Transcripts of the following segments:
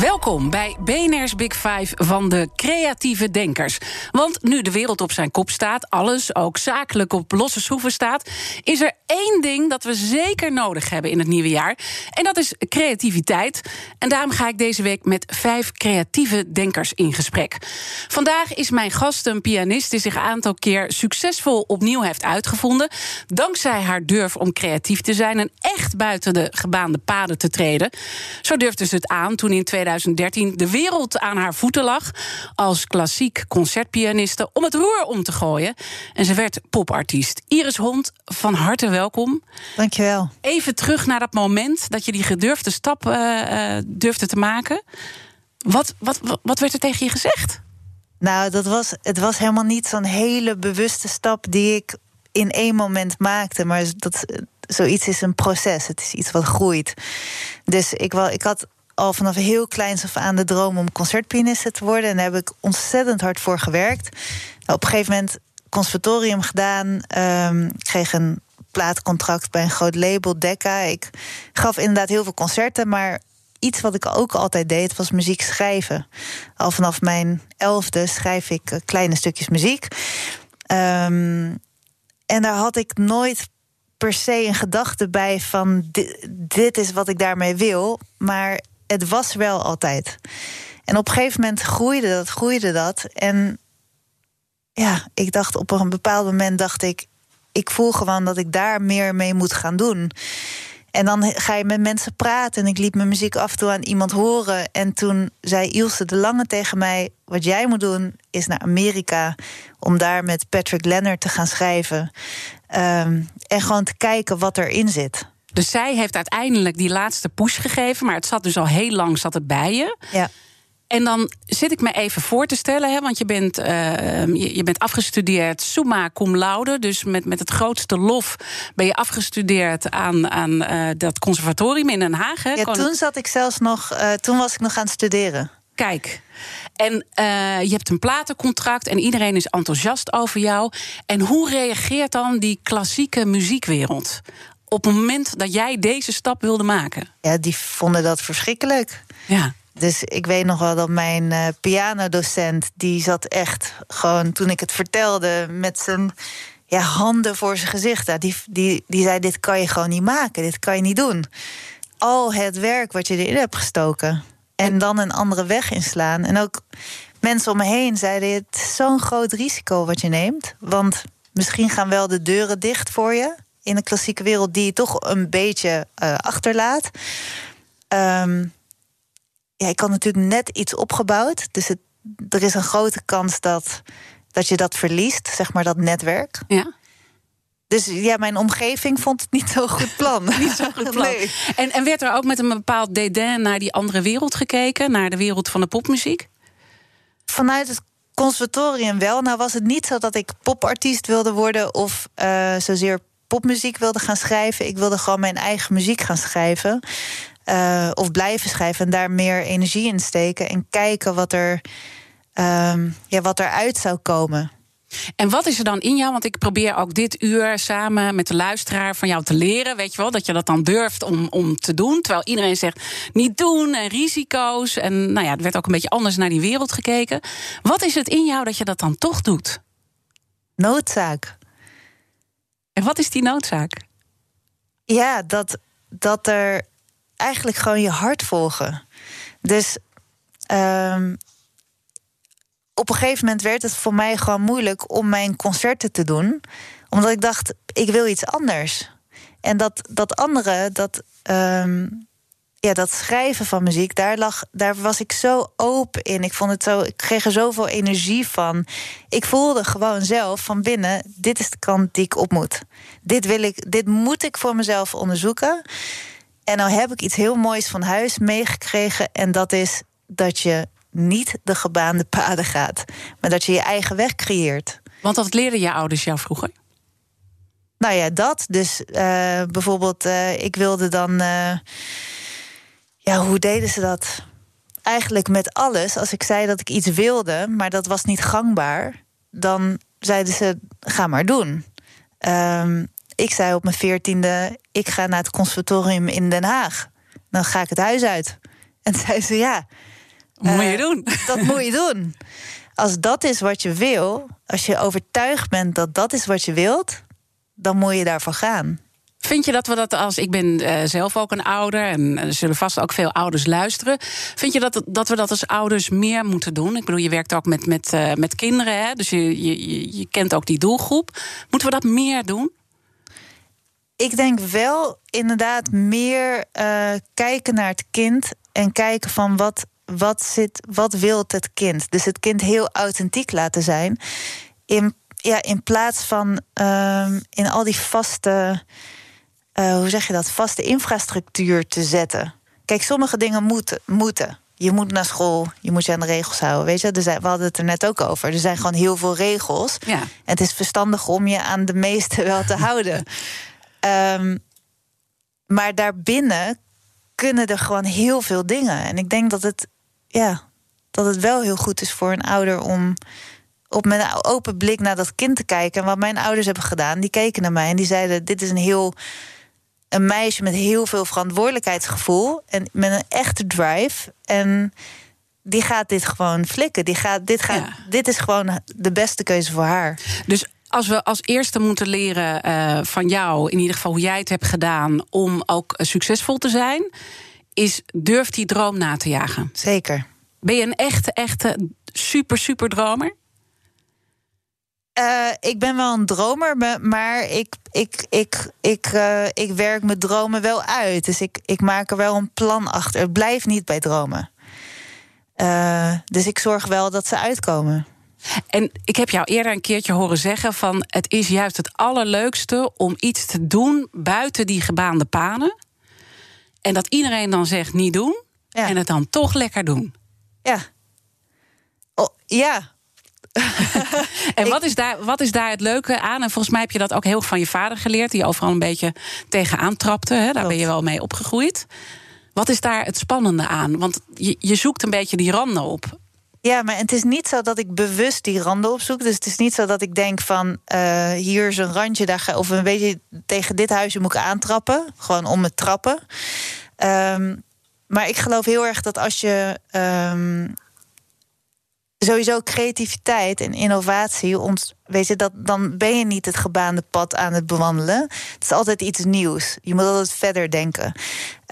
Welkom bij BNR's Big Five van de creatieve denkers. Want nu de wereld op zijn kop staat, alles ook zakelijk op losse schroeven staat, is er één ding dat we zeker nodig hebben in het nieuwe jaar. En dat is creativiteit. En daarom ga ik deze week met vijf creatieve denkers in gesprek. Vandaag is mijn gast een pianist die zich een aantal keer succesvol opnieuw heeft uitgevonden. Dankzij haar durf om creatief te zijn en echt buiten de gebaande paden te treden. Zo durfde ze het aan toen in 2013 de wereld aan haar voeten lag als klassiek concertpianiste om het roer om te gooien. En ze werd popartiest. Iris Hond, van harte welkom. Dankjewel. Even terug naar dat moment dat je die gedurfde stap eh, eh, durfde te maken. Wat, wat, wat, wat werd er tegen je gezegd? Nou, dat was, het was helemaal niet zo'n hele bewuste stap die ik in één moment maakte. Maar dat, zoiets is een proces. Het is iets wat groeit. Dus ik, wel, ik had al vanaf heel kleins af aan de droom om concertpianiste te worden. En daar heb ik ontzettend hard voor gewerkt. Nou, op een gegeven moment conservatorium gedaan. ik kreeg een plaatcontract bij een groot label, Decca. Ik gaf inderdaad heel veel concerten, maar iets wat ik ook altijd deed, was muziek schrijven. Al vanaf mijn elfde schrijf ik eh, kleine stukjes muziek. Ehm, en daar had ik nooit per se een gedachte bij van dit is wat ik daarmee wil. Maar het was wel altijd. En op een gegeven moment groeide dat, groeide dat. En ja, ik dacht op een bepaald moment dacht ik, ik voel gewoon dat ik daar meer mee moet gaan doen. En dan ga je met mensen praten. En ik liet mijn muziek af en toe aan iemand horen. En toen zei Ilse de Lange tegen mij: Wat jij moet doen, is naar Amerika. Om daar met Patrick Leonard te gaan schrijven. Ehm, en gewoon te kijken wat erin zit. Dus zij heeft uiteindelijk die laatste push gegeven, maar het zat dus al heel lang zat het bij je. Ja. En dan zit ik me even voor te stellen, hè, want je bent, eh, je, je bent afgestudeerd summa cum laude. Dus met, met het grootste lof ben je afgestudeerd aan, aan eh, dat conservatorium in Den Haag. Hè? Ja, Kon- toen zat ik zelfs nog, eh, toen was ik nog aan het studeren. Kijk. En eh, je hebt een platencontract en iedereen is enthousiast over jou. En hoe reageert dan die klassieke muziekwereld? Op het moment dat jij deze stap wilde maken? Ja, die vonden dat verschrikkelijk. Ja. Dus ik weet nog wel dat mijn eh, pianodocent, die zat echt gewoon toen ik het vertelde met zijn ja, handen voor zijn gezicht. Ja, die, die, die zei: Dit kan je gewoon niet maken, dit kan je niet doen. Al het werk wat je erin hebt gestoken. En dan een andere weg inslaan. En ook mensen om me heen zeiden: Het is zo'n groot risico wat je neemt. Want misschien gaan wel de deuren dicht voor je in de klassieke wereld, die je toch een beetje eh, achterlaat. Ehm, ja, ik had natuurlijk net iets opgebouwd. Dus het, er is een grote kans dat, dat je dat verliest, zeg maar dat netwerk. Ja. Dus ja, mijn omgeving vond het niet zo'n goed plan. Niet zo goed plan. Nee. En, en werd er ook met een bepaald dédain naar die andere wereld gekeken, naar de wereld van de popmuziek? Vanuit het conservatorium wel. Nou was het niet zo dat ik popartiest wilde worden of eh, zozeer popmuziek wilde gaan schrijven. Ik wilde gewoon mijn eigen muziek gaan schrijven. Eh, of blijven schrijven en daar meer energie in steken. En kijken wat er, ehm, ja, wat eruit zou komen. En wat is er dan in jou? Want ik probeer ook dit uur samen met de luisteraar van jou te leren. Weet je wel, dat je dat dan durft om, om te doen. Terwijl iedereen zegt niet doen en risico's. En nou ja, er werd ook een beetje anders naar die wereld gekeken. Wat is het in jou dat je dat dan toch doet? Noodzaak. En wat is die noodzaak? Ja, dat, dat er eigenlijk gewoon je hart volgen. Dus ehm, op een gegeven moment werd het voor mij gewoon moeilijk om mijn concerten te doen. Omdat ik dacht, ik wil iets anders. En dat, dat andere, dat, ehm, ja, dat schrijven van muziek, daar, lag, daar was ik zo open in. Ik, vond het zo, ik kreeg er zoveel energie van. Ik voelde gewoon zelf van binnen: dit is de kant die ik op moet. Dit, wil ik, dit moet ik voor mezelf onderzoeken. En nou heb ik iets heel moois van huis meegekregen. En dat is dat je niet de gebaande paden gaat, maar dat je je eigen weg creëert. Want wat leerden je ouders jou vroeger? Nou ja, dat. Dus uh, bijvoorbeeld, uh, ik wilde dan. Uh, ja, hoe deden ze dat? Eigenlijk met alles. Als ik zei dat ik iets wilde, maar dat was niet gangbaar, dan zeiden ze: ga maar doen. Um, ik zei op mijn veertiende: ik ga naar het conservatorium in Den Haag. Dan ga ik het huis uit. En zei ze: ja. Moet je doen. Dat moet je doen. Als dat is wat je wil, als je overtuigd bent dat dat is wat je wilt, dan moet je daarvoor gaan. Vind je dat we dat als. Ik ben uh, zelf ook een ouder en er zullen vast ook veel ouders luisteren. Vind je dat, dat we dat als ouders meer moeten doen? Ik bedoel, je werkt ook met, met, uh, met kinderen, hè? dus je, je, je kent ook die doelgroep. Moeten we dat meer doen? Ik denk wel inderdaad meer kijken naar het kind en kijken van wat, wat, zit, wat wil het kind. Dus het kind heel authentiek laten zijn. In, ja, in plaats van um, in al die vaste, uh, hoe zeg je dat, vaste infrastructuur te zetten. Kijk, sommige dingen moeten. moeten. Je moet naar school, je moet je aan de regels houden. Weet je, er zijn, we hadden het er net ook over. Er zijn gewoon heel veel regels. Ja. En het is verstandig om je aan de meeste wel te houden. Um, maar daarbinnen kunnen er gewoon heel veel dingen. En ik denk dat het, ja, dat het wel heel goed is voor een ouder om op met een open blik naar dat kind te kijken. En wat mijn ouders hebben gedaan, die keken naar mij en die zeiden: Dit is een heel. Een meisje met heel veel verantwoordelijkheidsgevoel en met een echte drive. En die gaat dit gewoon flikken. Die gaat, dit, gaat, ja. dit is gewoon de beste keuze voor haar. Dus als we als eerste moeten leren uh, van jou, in ieder geval hoe jij het hebt gedaan om ook succesvol te zijn, is durf die droom na te jagen. Zeker. Ben je een echte, echte super, super dromer? Uh, ik ben wel een dromer, maar ik, ik, ik, ik, uh, ik werk mijn dromen wel uit. Dus ik, ik maak er wel een plan achter. Het blijft niet bij dromen. Uh, dus ik zorg wel dat ze uitkomen. En ik heb jou eerder een keertje horen zeggen van het is juist het allerleukste om iets te doen buiten die gebaande paden. En dat iedereen dan zegt niet doen ja. en het dan toch lekker doen. Ja. Oh, ja. en wat is, daar, wat is daar het leuke aan? En volgens mij heb je dat ook heel van je vader geleerd, die overal een beetje tegenaan trapte. Hè? Daar Klopt. ben je wel mee opgegroeid. Wat is daar het spannende aan? Want je, je zoekt een beetje die randen op. Ja, maar het is niet zo dat ik bewust die randen opzoek. Dus het is niet zo dat ik denk van uh, hier is een randje, daar ga, of een beetje tegen dit huisje moet ik aantrappen. Gewoon om het trappen. Um, maar ik geloof heel erg dat als je um, sowieso creativiteit en innovatie, weet je, dat, dan ben je niet het gebaande pad aan het bewandelen. Het is altijd iets nieuws. Je moet altijd verder denken.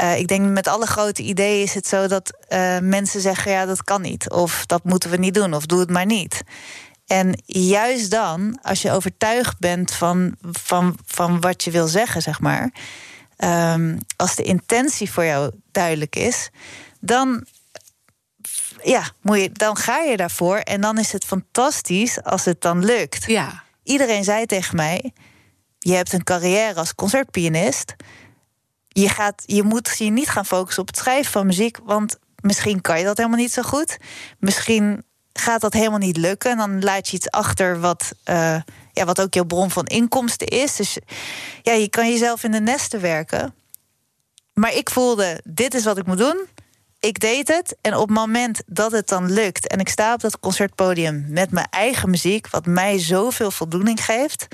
Uh, ik denk met alle grote ideeën is het zo dat uh, mensen zeggen: ja, dat kan niet. Of dat moeten we niet doen. Of doe het maar niet. En juist dan, als je overtuigd bent van, van, van wat je wil zeggen, zeg maar. Um, als de intentie voor jou duidelijk is, dan ja, moet je, dan ga je daarvoor. En dan is het fantastisch als het dan lukt. Ja. Iedereen zei tegen mij: Je hebt een carrière als concertpianist. Je, gaat, je moet je niet gaan focussen op het schrijven van muziek. Want misschien kan je dat helemaal niet zo goed. Misschien gaat dat helemaal niet lukken. En dan laat je iets achter wat, uh, ja, wat ook jouw bron van inkomsten is. Dus ja, je kan jezelf in de nesten werken. Maar ik voelde: dit is wat ik moet doen ik deed het. En op het moment dat het dan lukt en ik sta op dat concertpodium met mijn eigen muziek, wat mij zoveel voldoening geeft.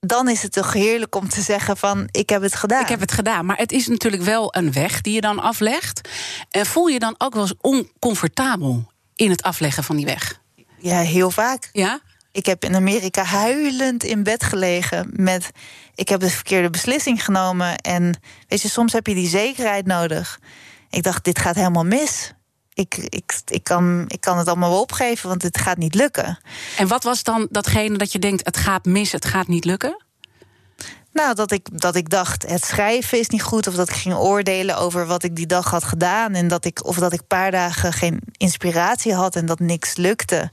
Dan is het toch heerlijk om te zeggen van ik heb het gedaan. Ik heb het gedaan. Maar het is natuurlijk wel een weg die je dan aflegt. En voel je dan ook wel eens oncomfortabel in het afleggen van die weg? Ja, heel vaak. Ja? Ik heb in Amerika huilend in bed gelegen met ik heb de verkeerde beslissing genomen. En weet je, soms heb je die zekerheid nodig. Ik dacht, dit gaat helemaal mis. Ik, ik, ik, kan, ik kan het allemaal wel opgeven, want het gaat niet lukken. En wat was dan datgene dat je denkt, het gaat mis, het gaat niet lukken? Nou, dat ik, dat ik dacht, het schrijven is niet goed. Of dat ik ging oordelen over wat ik die dag had gedaan. En dat ik, of dat ik een paar dagen geen inspiratie had en dat niks lukte.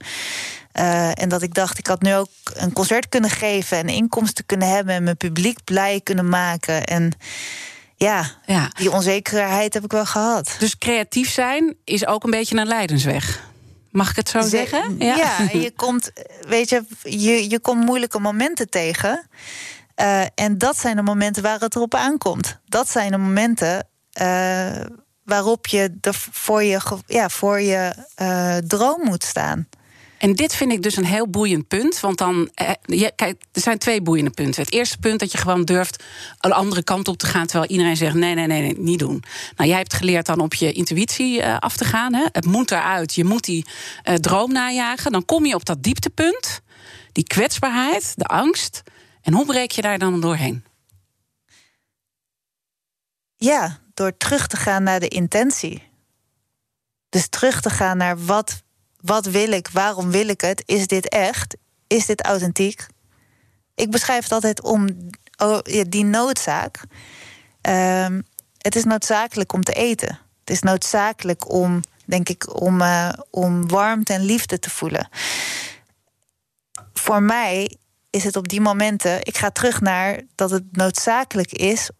Uh, en dat ik dacht, ik had nu ook een concert kunnen geven en inkomsten kunnen hebben en mijn publiek blij kunnen maken. En Ja, Ja. die onzekerheid heb ik wel gehad. Dus creatief zijn is ook een beetje een leidensweg. Mag ik het zo Ze- zeggen? Ja, je komt, weet je, je, je komt moeilijke momenten tegen. Eh, en dat zijn de momenten waar het erop aankomt. Dat zijn de momenten eh, waarop je er voor je, ja, voor je eh, droom moet staan. En dit vind ik dus een heel boeiend punt. Want dan, eh, je, kijk, er zijn twee boeiende punten. Het eerste punt dat je gewoon durft een andere kant op te gaan. Terwijl iedereen zegt: nee, nee, nee, niet doen. Nou, jij hebt geleerd dan op je intuïtie eh, af te gaan. Hè? Het moet eruit. Je moet die eh, droom najagen. Dan kom je op dat dieptepunt. Die kwetsbaarheid, de angst. En hoe breek je daar dan doorheen? Ja, door terug te gaan naar de intentie. Dus terug te gaan naar wat, wat wil ik, waarom wil ik het? Is dit echt? Is dit authentiek? Ik beschrijf het altijd om oh, die noodzaak. Ehm, het is noodzakelijk om te eten. Het is noodzakelijk om, denk ik, om, eh, om warmte en liefde te voelen. Voor mij is het op die momenten, ik ga terug naar dat het noodzakelijk is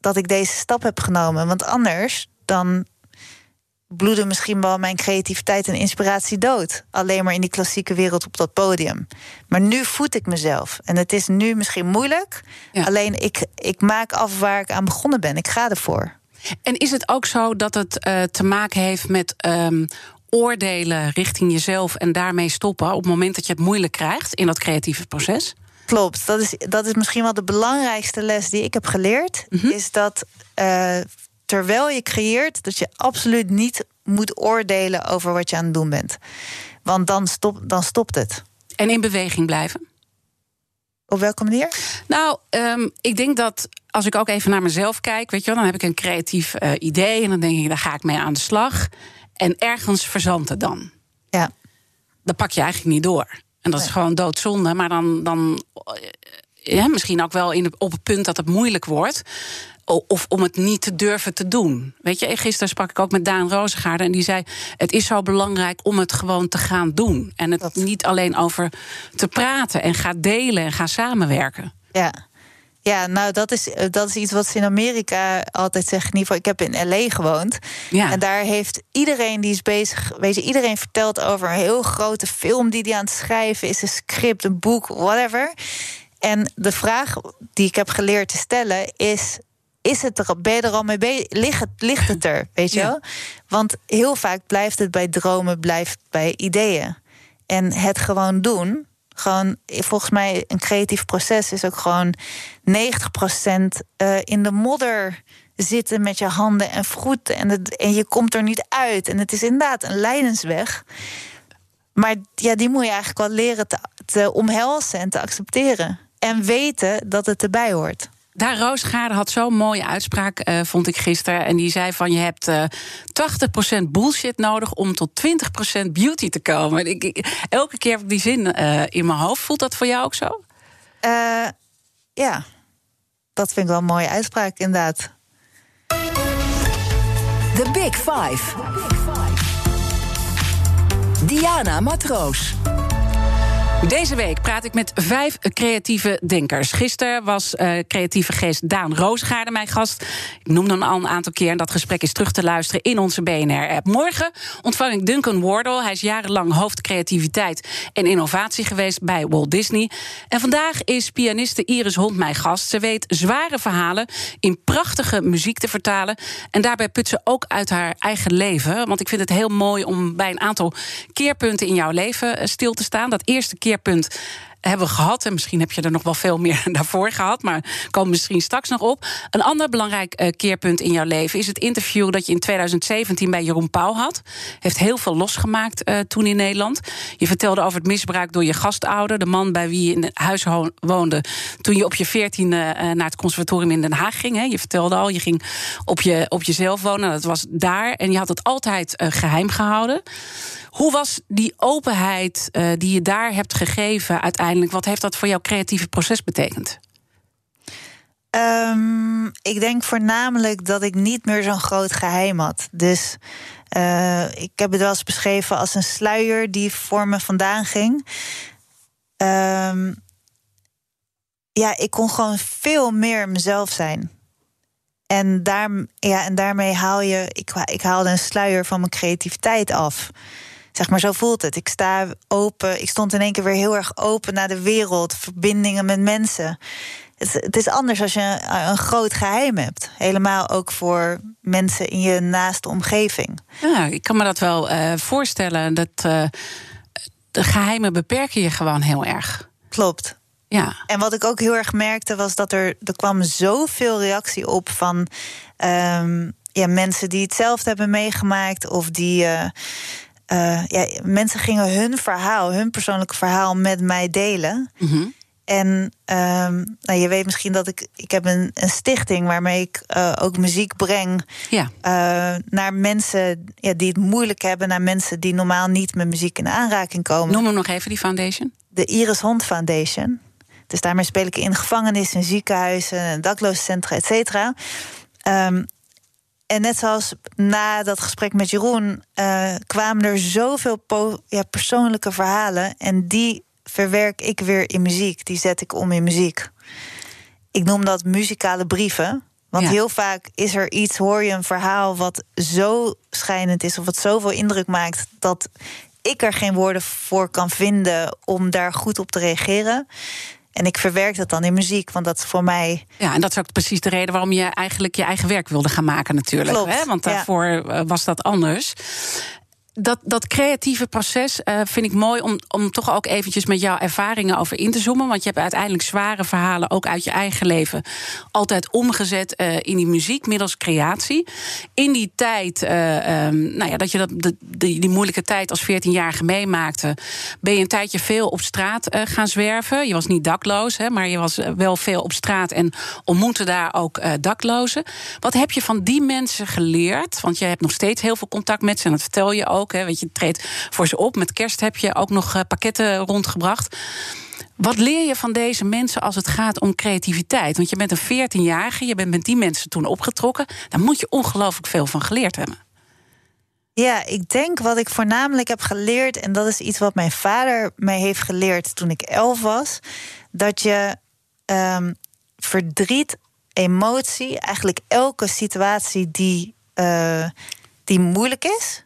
dat ik deze stap heb genomen. Want anders dan bloeden misschien wel mijn creativiteit en inspiratie dood. Alleen maar in die klassieke wereld op dat podium. Maar nu voed ik mezelf. En het is nu misschien moeilijk. Ja. Alleen ik, ik maak af waar ik aan begonnen ben. Ik ga ervoor. En is het ook zo dat het eh, te maken heeft met ehm, oordelen richting jezelf en daarmee stoppen op het moment dat je het moeilijk krijgt in dat creatieve proces? Klopt. Dat is, dat is misschien wel de belangrijkste les die ik heb geleerd. Is dat eh, terwijl je creëert, dat je absoluut niet moet oordelen over wat je aan het doen bent. Want dan, stop, dan stopt het. En in beweging blijven? Op welke manier? Nou, ehm, ik denk dat als ik ook even naar mezelf kijk, weet je wel, dan heb ik een creatief eh, idee en dan denk ik, daar ga ik mee aan de slag. En ergens verzandt het dan. Ja. Dan pak je eigenlijk niet door. En dat is gewoon doodzonde. Maar dan, dan eh, ja, misschien ook wel in op het punt dat het moeilijk wordt. Of om het niet te durven te doen. Weet je, gisteren sprak ik ook met Daan Rozengaarde. En die zei: Het is zo belangrijk om het gewoon te gaan doen. En het Dat- niet alleen over te praten. En ga delen en ga samenwerken. Ja. Ja, nou, dat is, eh, dat is iets wat ze in Amerika altijd zeggen. In ieder geval, ik heb in LA gewoond. Ja. En daar heeft iedereen die is bezig. Weet je, iedereen vertelt over een heel grote film die hij aan het schrijven is. Een script, een boek, whatever. En de vraag die ik heb geleerd te stellen is. Is het er, ben je er al mee bezig? Ligt het, ligt het er? Weet je Ja. wel? Want heel vaak blijft het bij dromen, blijft bij ideeën. En het gewoon doen. Gewoon, volgens mij, een creatief proces is ook gewoon 90% eh, in de modder zitten met je handen en voeten. En, het, en je komt er niet uit. En het is inderdaad een lijdensweg. Maar ja, die moet je eigenlijk wel leren te, te omhelzen en te accepteren. En weten dat het erbij hoort. Daar Roosgaarde had zo'n mooie uitspraak, eh, vond ik gisteren. En die zei van je hebt eh 80% bullshit nodig om tot 20% beauty te komen. Ik, ik- elke keer heb ik die zin eh, in mijn hoofd. Voelt dat voor jou ook zo? Eh, ja, dat vind ik wel een mooie uitspraak, inderdaad. The Big Five. Diana Matroos. Deze week praat ik met vijf creatieve denkers. Gisteren was eh, creatieve geest Daan Roosgaarde mijn gast. Ik noemde hem al een aantal keer en dat gesprek is terug te luisteren in onze BNR-app. Morgen ontvang ik Duncan Wardle. Hij is jarenlang hoofd creativiteit en innovatie geweest bij Walt Disney. En vandaag is pianiste Iris Hond mijn gast. Ze weet zware verhalen in prachtige muziek te vertalen. En daarbij put ze ook uit haar eigen leven. Want ik vind het heel mooi om bij een aantal keerpunten in jouw leven eh, stil te staan. Dat eerste keerpunt hebben we gehad. En misschien heb je er nog wel veel meer daarvoor gehad. Maar komen misschien straks nog op. Een ander belangrijk eh, keerpunt in jouw leven is het interview dat je in 2017 bij Jeroen Pauw had. Heeft heel veel losgemaakt eh, toen in Nederland. Je vertelde over het misbruik door je gastouder. De man bij wie je in huis woonde. Toen je op je veertiende eh, naar het conservatorium in Den Haag ging. Hè. Je vertelde al, je ging op, je, op jezelf wonen. Dat was daar. En je had het altijd eh, geheim gehouden. Hoe was die openheid eh, die je daar hebt gegeven uiteindelijk? Wat heeft dat voor jouw creatieve proces betekend? Ehm, ik denk voornamelijk dat ik niet meer zo'n groot geheim had. Dus eh, ik heb het wel eens beschreven als een sluier die voor me vandaan ging. Ehm, ja, ik kon gewoon veel meer mezelf zijn. En, daar, ja, en daarmee haal je. Ik, ik haalde een sluier van mijn creativiteit af. Zeg maar, zo voelt het. Ik sta open. Ik stond in één keer weer heel erg open naar de wereld, verbindingen met mensen. Het, het is anders als je een, een, groot geheim hebt. Helemaal ook voor mensen in je naaste omgeving. Ja, ik kan me dat wel uh, voorstellen. Dat uh, de geheimen beperken je gewoon heel erg. Klopt. Ja. En wat ik ook heel erg merkte was dat er, er kwam zoveel reactie op van um, ja, mensen die hetzelfde hebben meegemaakt of die. Uh, uh, ja, mensen gingen hun verhaal, hun persoonlijke verhaal met mij delen. Mm -hmm. En um, nou, je weet misschien dat ik. Ik heb een, een stichting waarmee ik uh, ook muziek breng. Ja. naar mensen ja, die het moeilijk hebben, naar mensen die normaal niet met muziek in aanraking komen. Noem hem nog even, die foundation. De Iris Hond Foundation. Dus daarmee speel ik in gevangenissen, ziekenhuizen, daklozencentra, et cetera. Um, en net zoals na dat gesprek met Jeroen uh, kwamen er zoveel ja, persoonlijke verhalen. En die verwerk ik weer in muziek. Die zet ik om in muziek. Ik noem dat muzikale brieven. Want Ja. heel vaak is er iets, hoor je een verhaal wat zo schijnend is of wat zoveel indruk maakt dat ik er geen woorden voor kan vinden om daar goed op te reageren. En ik verwerk dat dan in muziek, want dat is voor mij. Ja, en dat is ook precies de reden waarom je eigenlijk je eigen werk wilde gaan maken, natuurlijk. Klopt, Hè? Want daarvoor eh, was dat anders. Dat, dat creatieve proces eh, vind ik mooi om, om toch ook eventjes met jouw ervaringen over in te zoomen. Want je hebt uiteindelijk zware verhalen, ook uit je eigen leven, altijd omgezet eh, in die muziek middels creatie. In die tijd, eh, ehm, nou ja, dat je dat, die, moeilijke tijd als 14-jarige meemaakte, ben je een tijdje veel op straat gaan zwerven. Je was niet dakloos, hè, maar je was wel veel op straat en ontmoette daar ook daklozen. Wat heb je van die mensen geleerd? Want je hebt nog steeds heel veel contact met ze en dat vertel je ook. Hè, weet je, je treedt voor ze op. Met kerst heb je ook nog eh, pakketten rondgebracht. Wat leer je van deze mensen als het gaat om creativiteit? Want je bent een 14-jarige, je bent met die mensen toen opgetrokken. Daar moet je ongelooflijk veel van geleerd hebben. Ja, ik denk wat ik voornamelijk heb geleerd, en dat is iets wat mijn vader mij heeft geleerd toen ik elf was, dat je ehm, verdriet, emotie, eigenlijk elke situatie die, eh, die moeilijk is,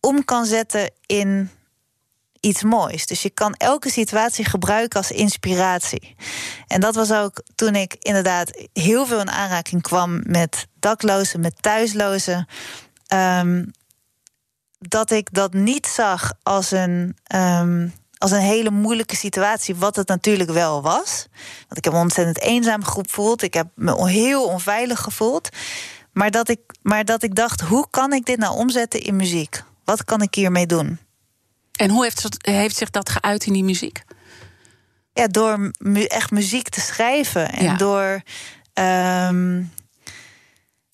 om kan zetten in iets moois. Dus je kan elke situatie gebruiken als inspiratie. En dat was ook toen ik inderdaad heel veel in aanraking kwam met daklozen, met thuislozen. Ehm, dat ik dat niet zag als een, ehm, als een hele moeilijke situatie, wat het natuurlijk wel was. Want ik heb me ontzettend eenzaam gevoeld. Ik heb me heel onveilig gevoeld. Maar dat ik, maar dat ik dacht, hoe kan ik dit nou omzetten in muziek? Wat kan ik hiermee doen? En hoe heeft, heeft zich dat geuit in die muziek? Ja, door mu- echt muziek te schrijven. En Ja. door. ehm,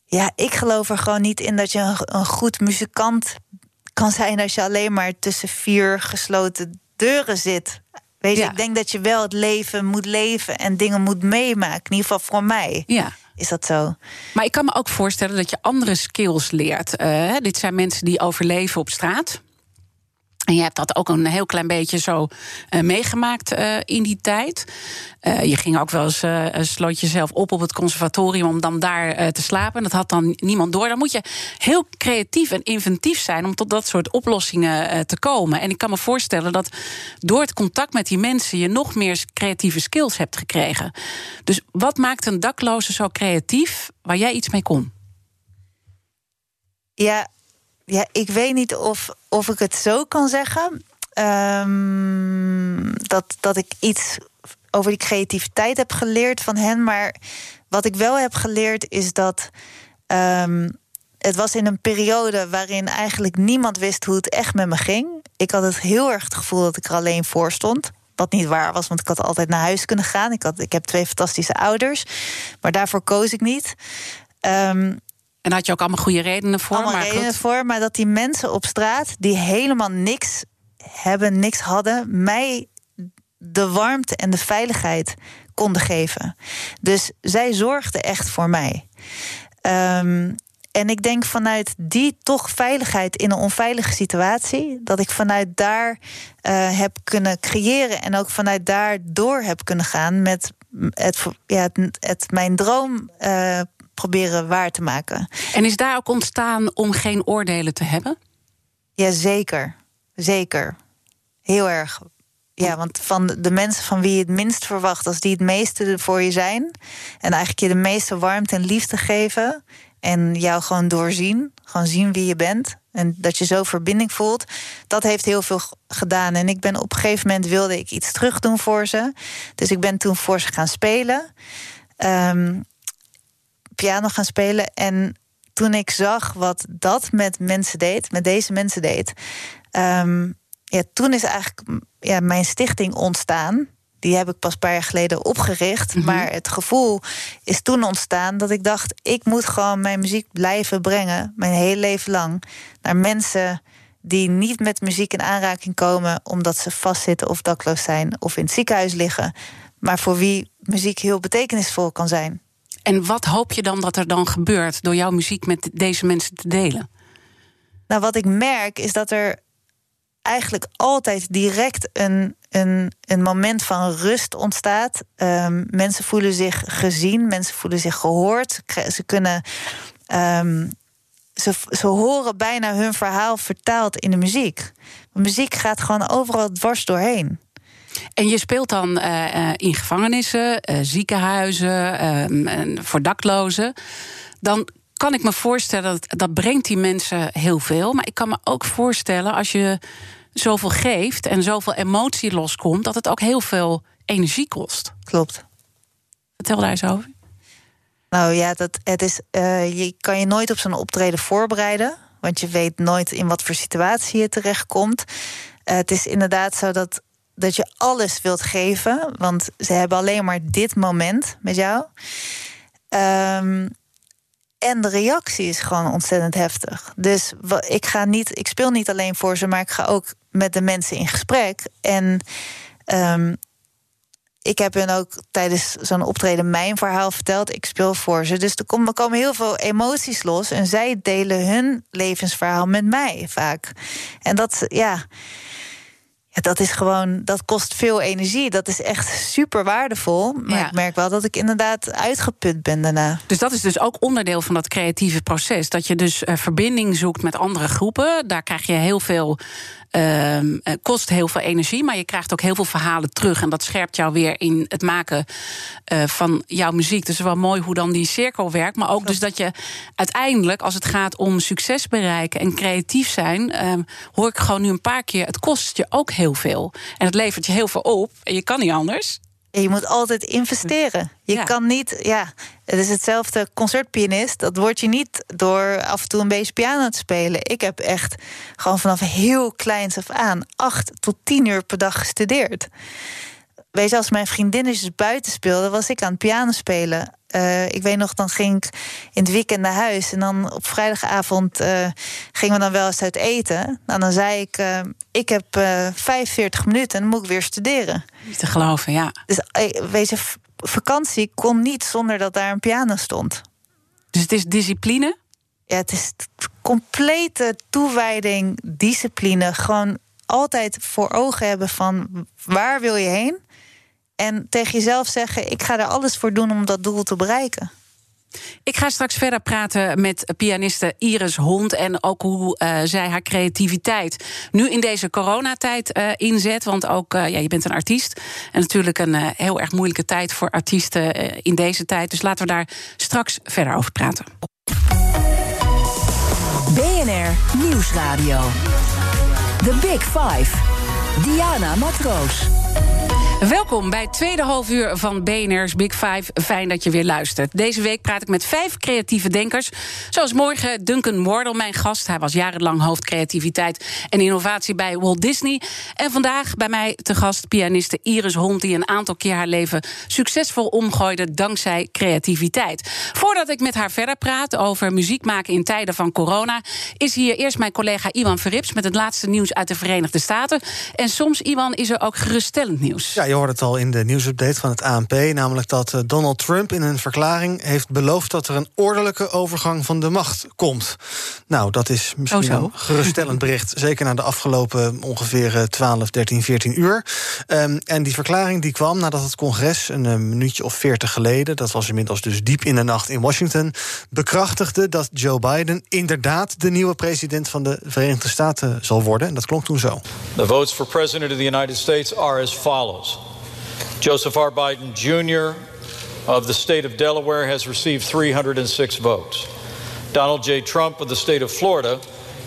ja, ik geloof er gewoon niet in dat je een, een goed muzikant kan zijn als je alleen maar tussen vier gesloten deuren zit. Weet je, Ja. ik denk dat je wel het leven moet leven en dingen moet meemaken. In ieder geval voor mij Ja. Is dat zo. Maar ik kan me ook voorstellen dat je andere skills leert. Eh, dit zijn mensen die overleven op straat. En je hebt dat ook een heel klein beetje zo eh, meegemaakt eh, in die tijd. Eh, je ging ook wel eens, sloot jezelf op op het conservatorium om dan daar te slapen. Dat had dan niemand door. Dan moet je heel creatief en inventief zijn om tot dat soort oplossingen te komen. En ik kan me voorstellen dat door het contact met die mensen je nog meer creatieve skills hebt gekregen. Dus wat maakt een dakloze zo creatief waar jij iets mee kon? Ja, ja ik weet niet of, of ik het zo kan zeggen. Ehm, dat, dat ik iets over die creativiteit heb geleerd van hen. Maar wat ik wel heb geleerd is dat. ehm, het was in een periode waarin eigenlijk niemand wist hoe het echt met me ging. Ik had het heel erg het gevoel dat ik er alleen voor stond. Wat niet waar was, want ik had altijd naar huis kunnen gaan. Ik, had, ik heb twee fantastische ouders, maar daarvoor koos ik niet. Ehm, En had je ook allemaal goede redenen voor. allemaal maar redenen goed. voor, maar dat die mensen op straat die helemaal niks hebben, niks hadden, mij de warmte en de veiligheid konden geven. Dus zij zorgden echt voor mij. Ehm, en ik denk vanuit die toch veiligheid in een onveilige situatie, dat ik vanuit daar eh, heb kunnen creëren en ook vanuit daar door heb kunnen gaan met het, ja, het, het mijn droom eh, proberen waar te maken. En is daar ook ontstaan om geen oordelen te hebben? Ja, zeker. Zeker. Heel erg. Ja, want van de mensen van wie je het minst verwacht, als die het meeste voor je zijn. En eigenlijk je de meeste warmte en liefde geven. En jou gewoon doorzien. Gewoon zien wie je bent. En dat je zo verbinding voelt. Dat heeft heel veel gedaan. En ik ben op een gegeven moment wilde ik iets terug doen voor ze. Dus ik ben toen voor ze gaan spelen. Ehm, piano gaan spelen. En toen ik zag wat dat met mensen deed, met deze mensen deed. ehm, ja, toen is eigenlijk ja, mijn stichting ontstaan. Die heb ik pas een paar jaar geleden opgericht. Maar het gevoel is toen ontstaan dat ik dacht: ik moet gewoon mijn muziek blijven brengen, mijn hele leven lang, naar mensen die niet met muziek in aanraking komen omdat ze vastzitten of dakloos zijn of in het ziekenhuis liggen, maar voor wie muziek heel betekenisvol kan zijn. En wat hoop je dan dat er dan gebeurt door jouw muziek met deze mensen te delen? Nou, wat ik merk is dat er eigenlijk altijd direct een, een, een moment van rust ontstaat. Um, mensen voelen zich gezien, mensen voelen zich gehoord. Ze kunnen. Um, ze, ze horen bijna hun verhaal vertaald in de muziek. muziek gaat gewoon overal dwars doorheen. En je speelt dan uh, in gevangenissen, uh, ziekenhuizen, ehm, voor daklozen. Dan kan ik me voorstellen dat dat brengt die mensen heel veel. Maar ik kan me ook voorstellen als je zoveel geeft en zoveel emotie loskomt, dat het ook heel veel energie kost. Klopt. Vertel daar eens over. Nou ja, dat, het is, uh, je kan je nooit op zo'n optreden voorbereiden. Want je weet nooit in wat voor situatie je terechtkomt. Uh, het is inderdaad zo dat, dat je alles wilt geven. Want ze hebben alleen maar dit moment met jou. Um, en de reactie is gewoon ontzettend heftig. Dus ik ga niet, ik speel niet alleen voor ze, maar ik ga ook met de mensen in gesprek. En um, ik heb hun ook tijdens zo'n optreden mijn verhaal verteld. Ik speel voor ze. Dus er komen, er komen heel veel emoties los. En zij delen hun levensverhaal met mij vaak. En dat, ja. Ja, dat is gewoon, dat kost veel energie. Dat is echt super waardevol. Maar ja. ik merk wel dat ik inderdaad uitgeput ben daarna. Dus dat is dus ook onderdeel van dat creatieve proces. Dat je dus uh, verbinding zoekt met andere groepen. Daar krijg je heel veel uh, kost heel veel energie, maar je krijgt ook heel veel verhalen terug. En dat scherpt jou weer in het maken uh, van jouw muziek. Dus het is wel mooi hoe dan die cirkel werkt. Maar ook dus dat je uiteindelijk, als het gaat om succes bereiken en creatief zijn, uh, hoor ik gewoon nu een paar keer: het kost je ook heel veel. En het levert je heel veel op. En je kan niet anders. Je moet altijd investeren. Je ja. kan niet, ja, het is hetzelfde concertpianist. Dat word je niet door af en toe een beetje piano te spelen. Ik heb echt gewoon vanaf heel kleins af aan acht tot tien uur per dag gestudeerd. Weet je, als mijn vriendinnetjes buiten speelden, was ik aan het piano spelen. Uh, ik weet nog, dan ging ik in het weekend naar huis. En dan op vrijdagavond uh, gingen we dan wel eens uit eten. Nou, dan zei ik, uh, ik heb 45 minuten en dan moet ik weer studeren. Niet te geloven, ja. Dus weet je, vakantie kon niet zonder dat daar een piano stond. Dus het is discipline? Ja, het is complete toewijding, discipline. Gewoon altijd voor ogen hebben van waar wil je heen? En tegen jezelf zeggen: ik ga er alles voor doen om dat doel te bereiken. Ik ga straks verder praten met pianiste Iris Hond. En ook hoe uh, zij haar creativiteit nu in deze coronatijd uh, inzet. Want ook, uh, ja, je bent een artiest. En natuurlijk een heel erg moeilijke tijd voor artiesten in deze tijd. Dus laten we daar straks verder over praten. BNR Nieuwsradio. The Big Five. Diana Matroos. Welkom bij het tweede halfuur van BNR's Big Five. Fijn dat je weer luistert. Deze week praat ik met vijf creatieve denkers. Zoals morgen Duncan Wardle, mijn gast. Hij was jarenlang hoofd creativiteit en innovatie bij Walt Disney. En vandaag bij mij te gast pianiste Iris Hond... die een aantal keer haar leven succesvol omgooide dankzij creativiteit. Voordat ik met haar verder praat over muziek maken in tijden van corona... is hier eerst mijn collega Iwan Verrips... met het laatste nieuws uit de Verenigde Staten. En soms, Iwan, is er ook geruststellend nieuws. Ja, je hoort het al in de nieuwsupdate van het ANP... namelijk dat uh, Donald Trump in een verklaring heeft beloofd... dat er een ordelijke overgang van de macht komt. Nou, dat is misschien Oh, een geruststellend bericht. Zeker na de afgelopen ongeveer eh, 12, 13, 14 uur. Ehm, en die verklaring die kwam nadat het congres een eh, minuutje of 40 geleden, dat was inmiddels dus diep in de nacht in Washington, bekrachtigde dat Joe Biden inderdaad de nieuwe president van de Verenigde Staten zal worden. En dat klonk toen zo. The votes for President of the United States are as follows Joseph R. Biden Jr. of the state of Delaware has received 306 votes. Donald J. Trump of the state of Florida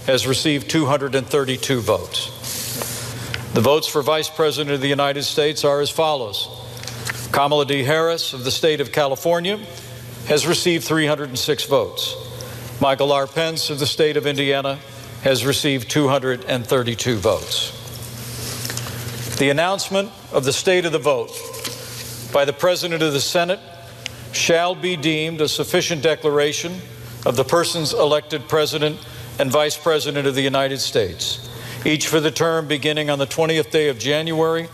has received 232 votes. The votes for Vice President of the United States are as follows Kamala D. Harris of the state of California has received 306 votes. Michael R. Pence of the state of Indiana has received 232 votes. The announcement of the state of the vote by the President of the Senate shall be deemed a sufficient declaration of the persons elected President and Vice President of the United States, each for the term beginning on the 20th day of January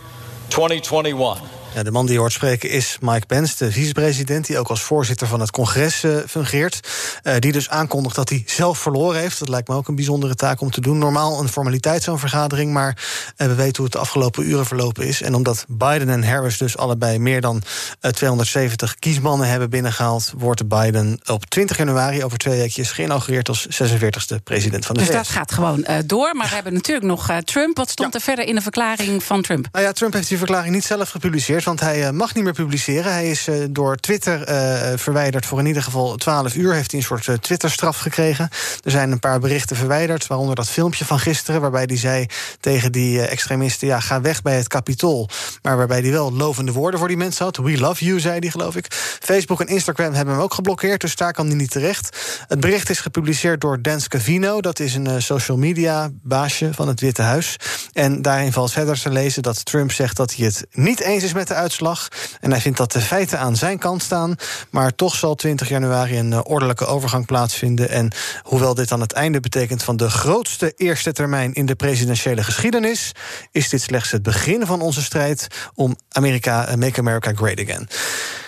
2021. Ja, de man die je hoort spreken is Mike Pence, de vicepresident... die ook als voorzitter van het congres eh, fungeert. Eh, die dus aankondigt dat hij zelf verloren heeft. Dat lijkt me ook een bijzondere taak om te doen. Normaal een formaliteit, zo'n vergadering... maar eh, we weten hoe het de afgelopen uren verlopen is. En omdat Biden en Harris dus allebei meer dan eh, 270 kiesmannen hebben binnengehaald... wordt Biden op 20 januari, over twee weekjes... geïnaugureerd als 46e president van de Dus VS. dat gaat gewoon door. Maar we hebben natuurlijk nog Trump. Wat stond er verder in de verklaring van Trump? Nou ja, Trump heeft die verklaring niet zelf gepubliceerd, want hij eh, mag niet meer publiceren. Hij is eh, door Twitter eh, verwijderd voor in ieder geval 12 uur. Heeft hij een soort Twitterstraf gekregen. Er zijn een paar berichten verwijderd, waaronder dat filmpje van gisteren, waarbij hij zei tegen die extremisten: ja, ga weg bij het Capitool. Maar waarbij hij wel lovende woorden voor die mensen had. We love you, zei hij, geloof ik. Facebook en Instagram hebben hem ook geblokkeerd, dus daar kan hij niet terecht. Het bericht is gepubliceerd door Dan Scavino. Dat is een social media baasje van het Witte Huis. En daarin valt verder te lezen dat Trump zegt dat hij het niet eens is met de uitslag. En hij vindt dat de feiten aan zijn kant staan. Maar toch zal 20 januari een eh, ordelijke overgang plaatsvinden. En hoewel dit dan het einde betekent van de grootste eerste termijn in de presidentiële geschiedenis, is dit slechts het begin van onze strijd om Amerika, eh, Make America Great Again.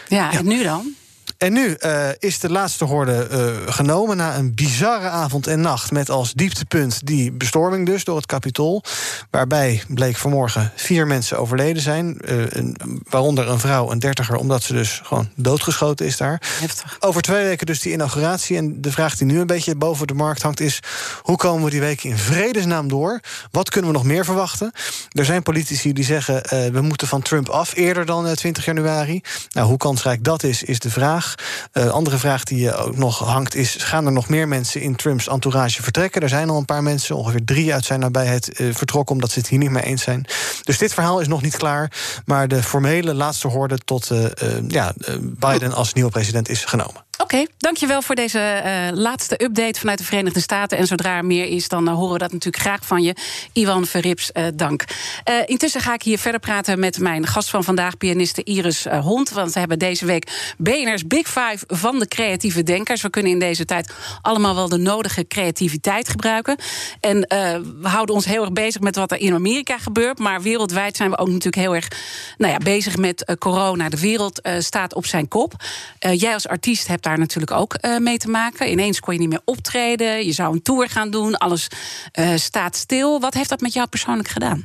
Ja, en nu dan? En nu eh, is de laatste horde eh, genomen na een bizarre avond en nacht. Met als dieptepunt die bestorming dus door het Capitool. Waarbij bleek vanmorgen vier mensen overleden zijn. eh, een, waaronder een vrouw, een dertiger, omdat ze dus gewoon doodgeschoten is daar. Heftig. Over twee weken dus die inauguratie. En de vraag die nu een beetje boven de markt hangt is... hoe komen we die week in vredesnaam door? Wat kunnen we nog meer verwachten? Er zijn politici die zeggen... we moeten van Trump af eerder dan eh, 20 januari. Nou, hoe kansrijk dat is, is de vraag. Eh andere vraag die eh, ook nog hangt is... gaan er nog meer mensen in Trumps entourage vertrekken? Er zijn al een paar mensen, ongeveer drie uit zijn nabijheid... eh, vertrokken omdat ze het hier niet mee eens zijn. Dus dit verhaal is nog niet klaar. Maar de formele laatste hoorde tot ja, Biden als nieuwe president is genomen. Oké, dankjewel voor deze eh, laatste update vanuit de Verenigde Staten. En zodra er meer is, dan eh, horen we dat natuurlijk graag van je. Iwan Verrips, eh, dank. Intussen ga ik hier verder praten met mijn gast van vandaag, pianiste Iris Hond. Want we hebben deze week BNR's Big Five van de creatieve denkers. We kunnen in deze tijd allemaal wel de nodige creativiteit gebruiken. En we houden ons heel erg bezig met wat er in Amerika gebeurt. Maar wereldwijd zijn we ook natuurlijk heel erg nou ja, bezig met corona. De wereld staat op zijn kop. Jij als artiest hebt daar natuurlijk ook eh, mee te maken. Ineens kon je niet meer optreden. Je zou een tour gaan doen. Alles eh, staat stil. Wat heeft dat met jou persoonlijk gedaan?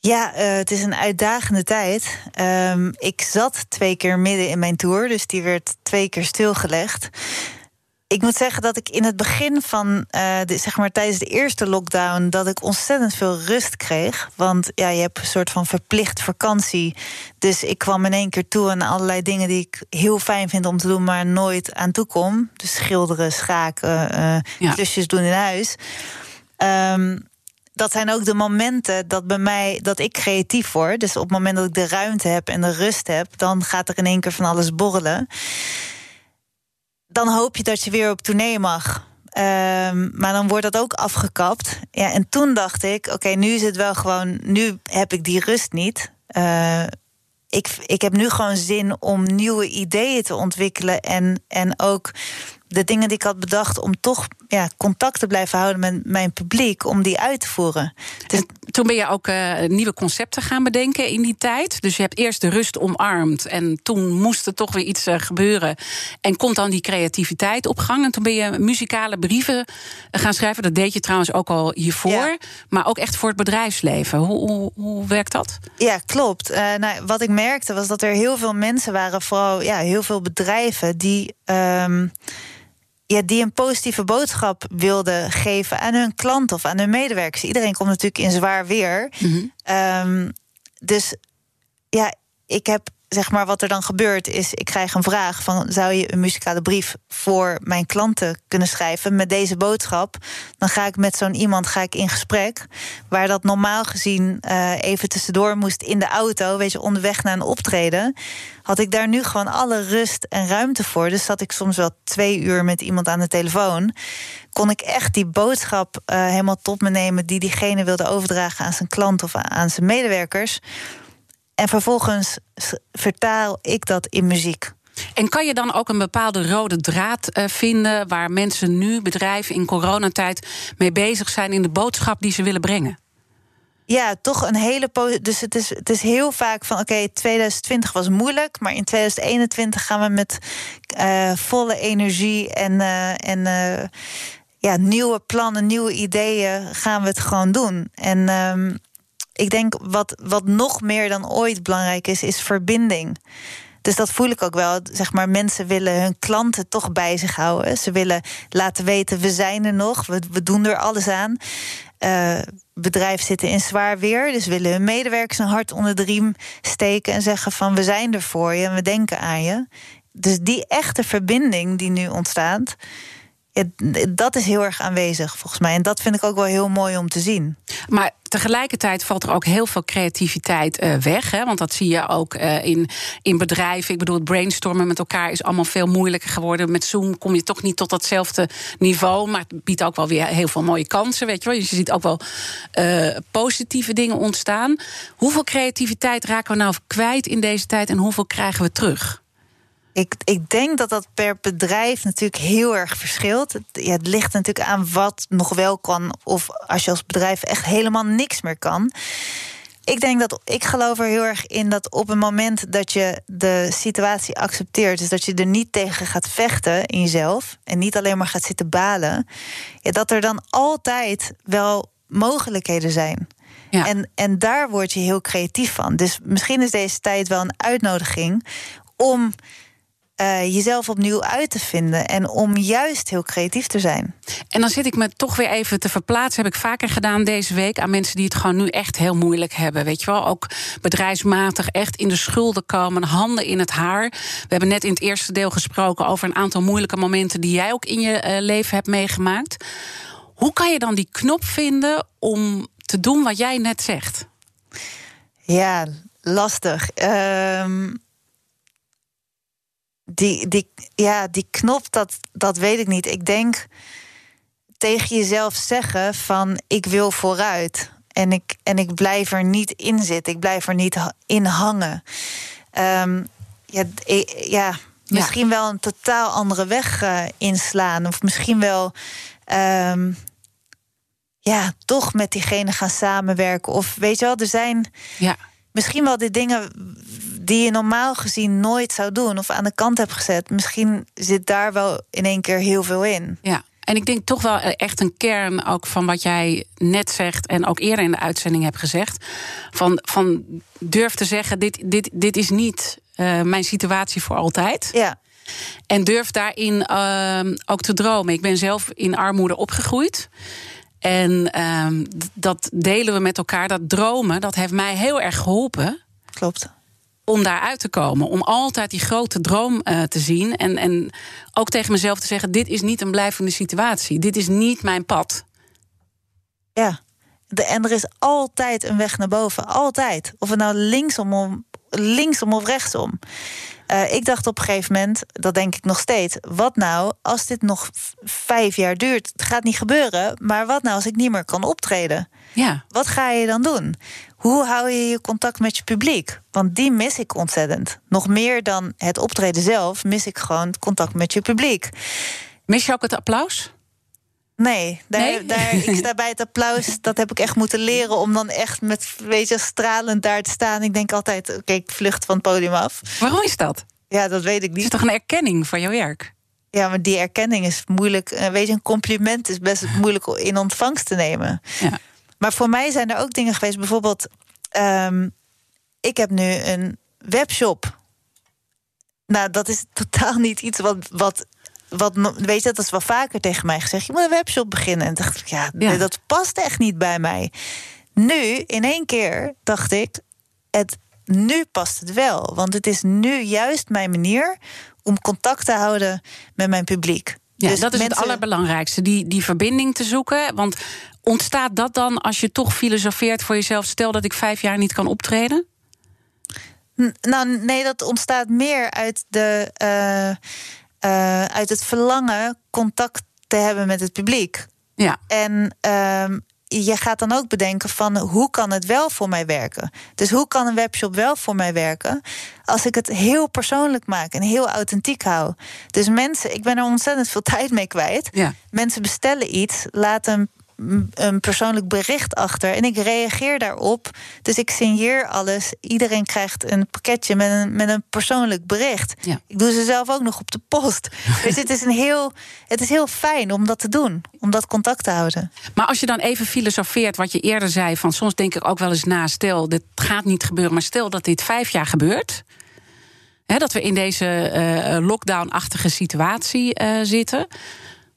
Ja, eh, het is een uitdagende tijd. Ehm, ik zat twee keer midden in mijn tour, dus die werd twee keer stilgelegd. Ik moet zeggen dat ik in het begin van, eh, de, zeg maar tijdens de eerste lockdown, dat ik ontzettend veel rust kreeg. Want ja, je hebt een soort van verplicht vakantie. Dus ik kwam in één keer toe aan allerlei dingen die ik heel fijn vind om te doen, maar nooit aan toe kom. Dus schilderen, schaken, Ja. klusjes doen in huis. Ehm, dat zijn ook de momenten dat bij mij dat ik creatief word. Dus op het moment dat ik de ruimte heb en de rust heb, dan gaat er in één keer van alles borrelen. Dan hoop je dat je weer op tournee mag. Ehm, maar dan wordt dat ook afgekapt. Ja, en toen dacht ik, oké, nu is het wel gewoon, nu heb ik die rust niet. Eh, ik, ik heb nu gewoon zin om nieuwe ideeën te ontwikkelen en, en ook de dingen die ik had bedacht om toch ja, contact te blijven houden met mijn publiek, om die uit te voeren. Dus toen ben je ook uh, nieuwe concepten gaan bedenken in die tijd. Dus je hebt eerst de rust omarmd en toen moest er toch weer iets uh, gebeuren. En komt dan die creativiteit op gang. En toen ben je muzikale brieven gaan schrijven. Dat deed je trouwens ook al hiervoor. Ja. Maar ook echt voor het bedrijfsleven. Hoe, hoe, hoe werkt dat? Ja, klopt. Uh, nou, wat ik merkte was dat er heel veel mensen waren, vooral ja, heel veel bedrijven die. Um, ja, die een positieve boodschap wilden geven aan hun klant of aan hun medewerkers. Iedereen komt natuurlijk in zwaar weer. Mm -hmm. um, dus ja, ik heb zeg maar wat er dan gebeurt is, ik krijg een vraag van zou je een muzikale brief voor mijn klanten kunnen schrijven met deze boodschap? Dan ga ik met zo'n iemand ga ik in gesprek, waar dat normaal gezien uh, even tussendoor moest in de auto, weet je, onderweg naar een optreden, had ik daar nu gewoon alle rust en ruimte voor. Dus zat ik soms wel twee uur met iemand aan de telefoon, kon ik echt die boodschap uh, helemaal tot me nemen die diegene wilde overdragen aan zijn klant of aan zijn medewerkers. En vervolgens vertaal ik dat in muziek. En kan je dan ook een bepaalde rode draad uh, vinden waar mensen nu, bedrijven in coronatijd mee bezig zijn in de boodschap die ze willen brengen? Ja, toch een hele. Dus het is, het is heel vaak van: oké, okay, 2020 was moeilijk, maar in 2021 gaan we met uh, volle energie en, uh, en ja, nieuwe plannen, nieuwe ideeën gaan we het gewoon doen. En um, ik denk wat, wat nog meer dan ooit belangrijk is, is verbinding. Dus dat voel ik ook wel. Zeg maar, mensen willen hun klanten toch bij zich houden. Ze willen laten weten, we zijn er nog, we, we doen er alles aan. Uh, bedrijven zitten in zwaar weer, dus willen hun medewerkers een hart onder de riem steken en zeggen van we zijn er voor je en we denken aan je. Dus die echte verbinding die nu ontstaat, dat is heel erg aanwezig volgens mij. En dat vind ik ook wel heel mooi om te zien. Maar tegelijkertijd valt er ook heel veel creativiteit uh, weg. Hè? Want dat zie je ook uh, in, in bedrijven. Ik bedoel, het brainstormen met elkaar is allemaal veel moeilijker geworden. Met Zoom kom je toch niet tot datzelfde niveau. Maar het biedt ook wel weer heel veel mooie kansen. Weet je, wel. Dus je ziet ook wel uh, positieve dingen ontstaan. Hoeveel creativiteit raken we nou kwijt in deze tijd en hoeveel krijgen we terug? Ik, ik denk dat dat per bedrijf natuurlijk heel erg verschilt. Het, ja, het ligt natuurlijk aan wat nog wel kan, of als je als bedrijf echt helemaal niks meer kan. Ik denk dat ik geloof er heel erg in dat op het moment dat je de situatie accepteert, dus dat je er niet tegen gaat vechten in jezelf en niet alleen maar gaat zitten balen, ja, dat er dan altijd wel mogelijkheden zijn. Ja. En, en daar word je heel creatief van. Dus misschien is deze tijd wel een uitnodiging om uh, jezelf opnieuw uit te vinden. En om juist heel creatief te zijn. En dan zit ik me toch weer even te verplaatsen. Heb ik vaker gedaan deze week aan mensen die het gewoon nu echt heel moeilijk hebben. Weet je wel, ook bedrijfsmatig echt in de schulden komen, handen in het haar. We hebben net in het eerste deel gesproken over een aantal moeilijke momenten die jij ook in je uh, leven hebt meegemaakt. Hoe kan je dan die knop vinden om te doen wat jij net zegt? Ja, lastig. Um die, die, ja, die knop, dat, dat weet ik niet. Ik denk tegen jezelf zeggen van ik wil vooruit. En ik, en ik blijf er niet in zitten. Ik blijf er niet in hangen. Um, ja, ja, misschien wel een totaal andere weg uh, inslaan. Of misschien wel um, ja, toch met diegene gaan samenwerken. Of weet je wel, er zijn ja. misschien wel die dingen die je normaal gezien nooit zou doen of aan de kant hebt gezet. Misschien zit daar wel in één keer heel veel in. Ja. En ik denk toch wel echt een kern ook van wat jij net zegt en ook eerder in de uitzending hebt gezegd. Van, van durf te zeggen: dit, dit, dit is niet uh, mijn situatie voor altijd. Ja. En durf daarin uh, ook te dromen. Ik ben zelf in armoede opgegroeid. En uh, dat delen we met elkaar. Dat dromen, dat heeft mij heel erg geholpen. Klopt om daaruit te komen. Om altijd die grote droom uh, te zien. En, en ook tegen mezelf te zeggen: dit is niet een blijvende situatie. Dit is niet mijn pad. Ja, de, en er is altijd een weg naar boven. Altijd. Of het nou linksom, om, linksom of rechtsom. Uh, ik dacht op een gegeven moment, dat denk ik nog steeds. Wat nou als dit nog vijf jaar duurt? Het gaat niet gebeuren. Maar wat nou als ik niet meer kan optreden? Ja. Wat ga je dan doen? Hoe hou je je contact met je publiek? Want die mis ik ontzettend. Nog meer dan het optreden zelf mis ik gewoon contact met je publiek. Mis je ook het applaus? Nee, daar, Nee? Daar, ik sta bij het applaus. Dat heb ik echt moeten leren om dan echt met, weet je, stralend daar te staan. Ik denk altijd, oké, ik vlucht van het podium af. Waarom is dat? Ja, dat weet ik Het is niet. toch een erkenning van jouw werk? Ja, maar die erkenning is moeilijk. Eh, Weet je, een compliment is best moeilijk in ontvangst te nemen. Ja. Maar voor mij zijn er ook dingen geweest. Bijvoorbeeld, ehm, ik heb nu een webshop. Nou, dat is totaal niet iets wat. wat wat, weet je, dat is wel vaker tegen mij gezegd. Je moet een webshop beginnen. En dacht ik, ja, Ja. dat past echt niet bij mij. Nu, in één keer, dacht ik, het, nu past het wel. Want het is nu juist mijn manier om contact te houden met mijn publiek. Ja, Dus dat is het allerbelangrijkste, die, die verbinding te zoeken. Want ontstaat dat dan als je toch filosofeert voor jezelf... stel dat ik vijf jaar niet kan optreden? Nou, nee, dat ontstaat meer uit, de, eh, eh, uit het verlangen contact te hebben met het publiek. Ja, En ehm, je gaat dan ook bedenken van hoe kan het wel voor mij werken? Dus hoe kan een webshop wel voor mij werken als ik het heel persoonlijk maak en heel authentiek hou? Dus mensen, ik ben er ontzettend veel tijd mee kwijt. ja. Mensen bestellen iets, laten een, persoonlijk bericht achter en ik reageer daarop. Dus ik signeer alles. Iedereen krijgt een pakketje met een, met een persoonlijk bericht. Ja. Ik doe ze zelf ook nog op de post. dus het is, een heel, het is heel fijn om dat te doen, om dat contact te houden. Maar als je dan even filosofeert wat je eerder zei... van soms denk ik ook wel eens na, stel, dit gaat niet gebeuren... maar stel dat dit vijf jaar gebeurt... Hè, dat we in deze eh, lockdown-achtige situatie eh, zitten...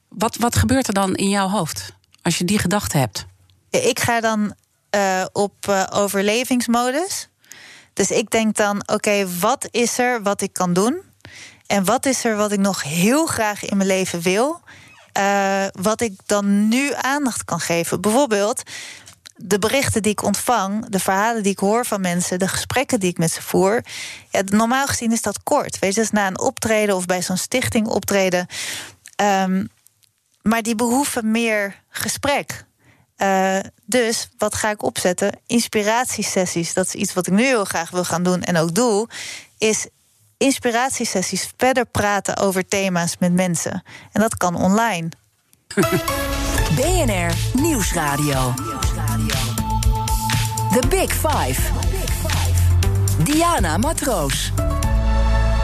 Wat, wat gebeurt er dan in jouw hoofd als je die gedachte hebt? Ik ga dan eh, op eh, overlevingsmodus. Dus ik denk dan, oké, wat is er wat ik kan doen? En wat is er wat ik nog heel graag in mijn leven wil? Eh, wat ik dan nu aandacht kan geven. Bijvoorbeeld de berichten die ik ontvang, de verhalen die ik hoor van mensen, de gesprekken die ik met ze voer. Ja, normaal gezien is dat kort. Weet je, is na een optreden of bij zo'n stichting optreden. Ehm, maar die behoeven meer gesprek. Eh, dus wat ga ik opzetten? Inspiratiesessies. Dat is iets wat ik nu heel graag wil gaan doen en ook doe. Is inspiratiesessies verder praten over thema's met mensen. En dat kan online. BNR Nieuwsradio. The Big Five. Diana Matroos.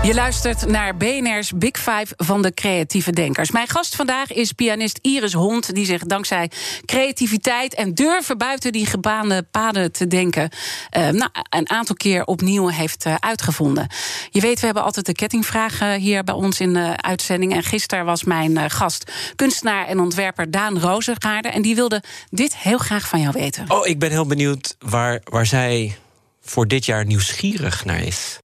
Je luistert naar BNR's Big Five van de creatieve denkers. Mijn gast vandaag is pianist Iris Hond, die zich dankzij creativiteit en durven buiten die gebaande paden te denken, eh, nou, een aantal keer opnieuw heeft eh, uitgevonden. Je weet, we hebben altijd de kettingvraag eh, hier bij ons in de uitzending. En gisteren was mijn gast kunstenaar en ontwerper Daan Rozengaarde. En die wilde dit heel graag van jou weten. Oh, ik ben heel benieuwd waar, waar zij voor dit jaar nieuwsgierig naar is.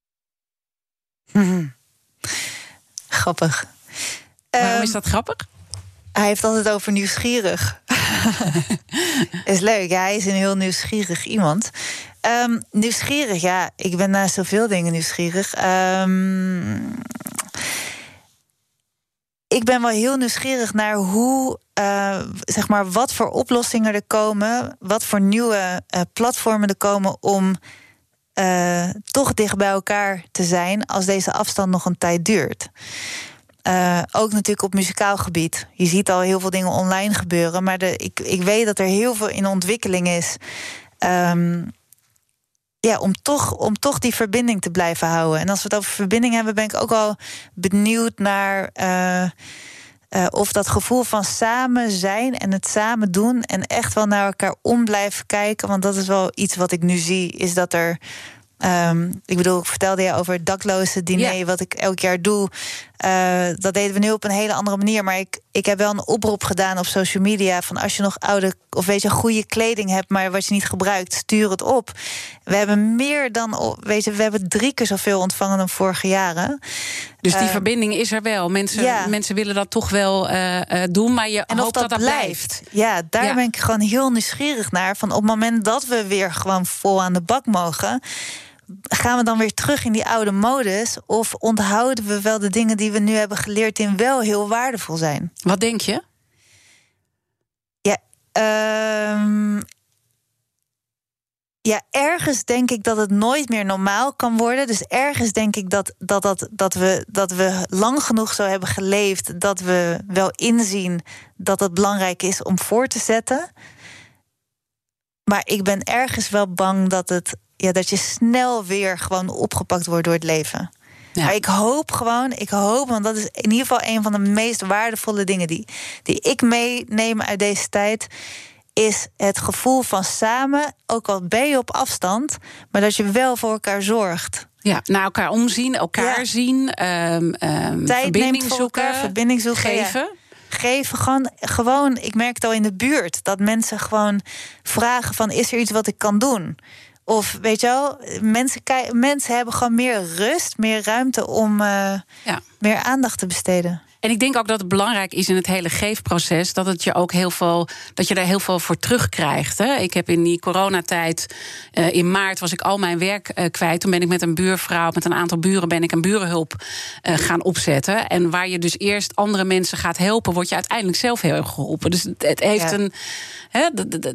Grappig. Waarom Ehm, is dat grappig? Hij heeft altijd over nieuwsgierig. is leuk, ja, hij is een heel nieuwsgierig iemand. Ehm, nieuwsgierig, ja, ik ben naar zoveel dingen nieuwsgierig. Ehm, ik ben wel heel nieuwsgierig naar hoe, eh, zeg maar, wat voor oplossingen er komen, wat voor nieuwe eh, platformen er komen om eh, toch dicht bij elkaar te zijn als deze afstand nog een tijd duurt. Eh, ook natuurlijk op muzikaal gebied. Je ziet al heel veel dingen online gebeuren. Maar de, ik, ik weet dat er heel veel in ontwikkeling is. Ehm, ja, om toch, om toch die verbinding te blijven houden. En als we het over verbinding hebben, ben ik ook wel benieuwd naar. eh, eh, of dat gevoel van samen zijn en het samen doen. En echt wel naar elkaar om blijven kijken. Want dat is wel iets wat ik nu zie. Is dat er. ehm, ik bedoel, ik vertelde je over het dakloze diner, wat ik elk jaar doe. Eh, dat deden we nu op een hele andere manier. Maar ik, ik heb wel een oproep gedaan op social media. Van als je nog oude of weet je, goede kleding hebt, maar wat je niet gebruikt, stuur het op. We hebben meer dan, weet je, we hebben drie keer zoveel ontvangen dan vorige jaren. Dus die Eh, verbinding is er wel. Mensen, ja. mensen willen dat toch wel eh, eh, doen, maar je En hoopt dat, dat dat blijft. blijft. Ja, daar Ja. ben ik gewoon heel nieuwsgierig naar. Van op het moment dat we weer gewoon vol aan de bak mogen. Gaan we dan weer terug in die oude modus? Of onthouden we wel de dingen die we nu hebben geleerd, die wel heel waardevol zijn? Wat denk je? Ja, ehm, Ja, ergens denk ik dat het nooit meer normaal kan worden. Dus ergens denk ik dat, dat, dat, dat, we, dat we lang genoeg zo hebben geleefd. dat we wel inzien dat het belangrijk is om voor te zetten. Maar ik ben ergens wel bang dat, het, ja, dat je snel weer gewoon opgepakt wordt door het leven. Ja. Maar ik hoop gewoon, ik hoop, want dat is in ieder geval een van de meest waardevolle dingen die, die ik meeneem uit deze tijd is het gevoel van samen, ook al ben je op afstand, maar dat je wel voor elkaar zorgt. Ja, naar elkaar omzien, elkaar Ja. zien, ehm, ehm, Tijd verbinding neemt zoeken, elkaar, verbinding zoeken, ja. geven. Geven gewoon, gewoon, ik merk het al in de buurt, dat mensen gewoon vragen van is er iets wat ik kan doen? Of weet je wel, mensen, mensen hebben gewoon meer rust, meer ruimte om eh, Ja. meer aandacht te besteden. En ik denk ook dat het belangrijk is in het hele geefproces dat het je ook heel veel dat je daar heel veel voor terugkrijgt. Hè. Ik heb in die coronatijd eh, in maart was ik al mijn werk eh, kwijt. Toen ben ik met een buurvrouw, met een aantal buren, ben ik een burenhulp eh, gaan opzetten. En waar je dus eerst andere mensen gaat helpen, word je uiteindelijk zelf heel erg geholpen. Dus het, heeft Ja. een. Hè,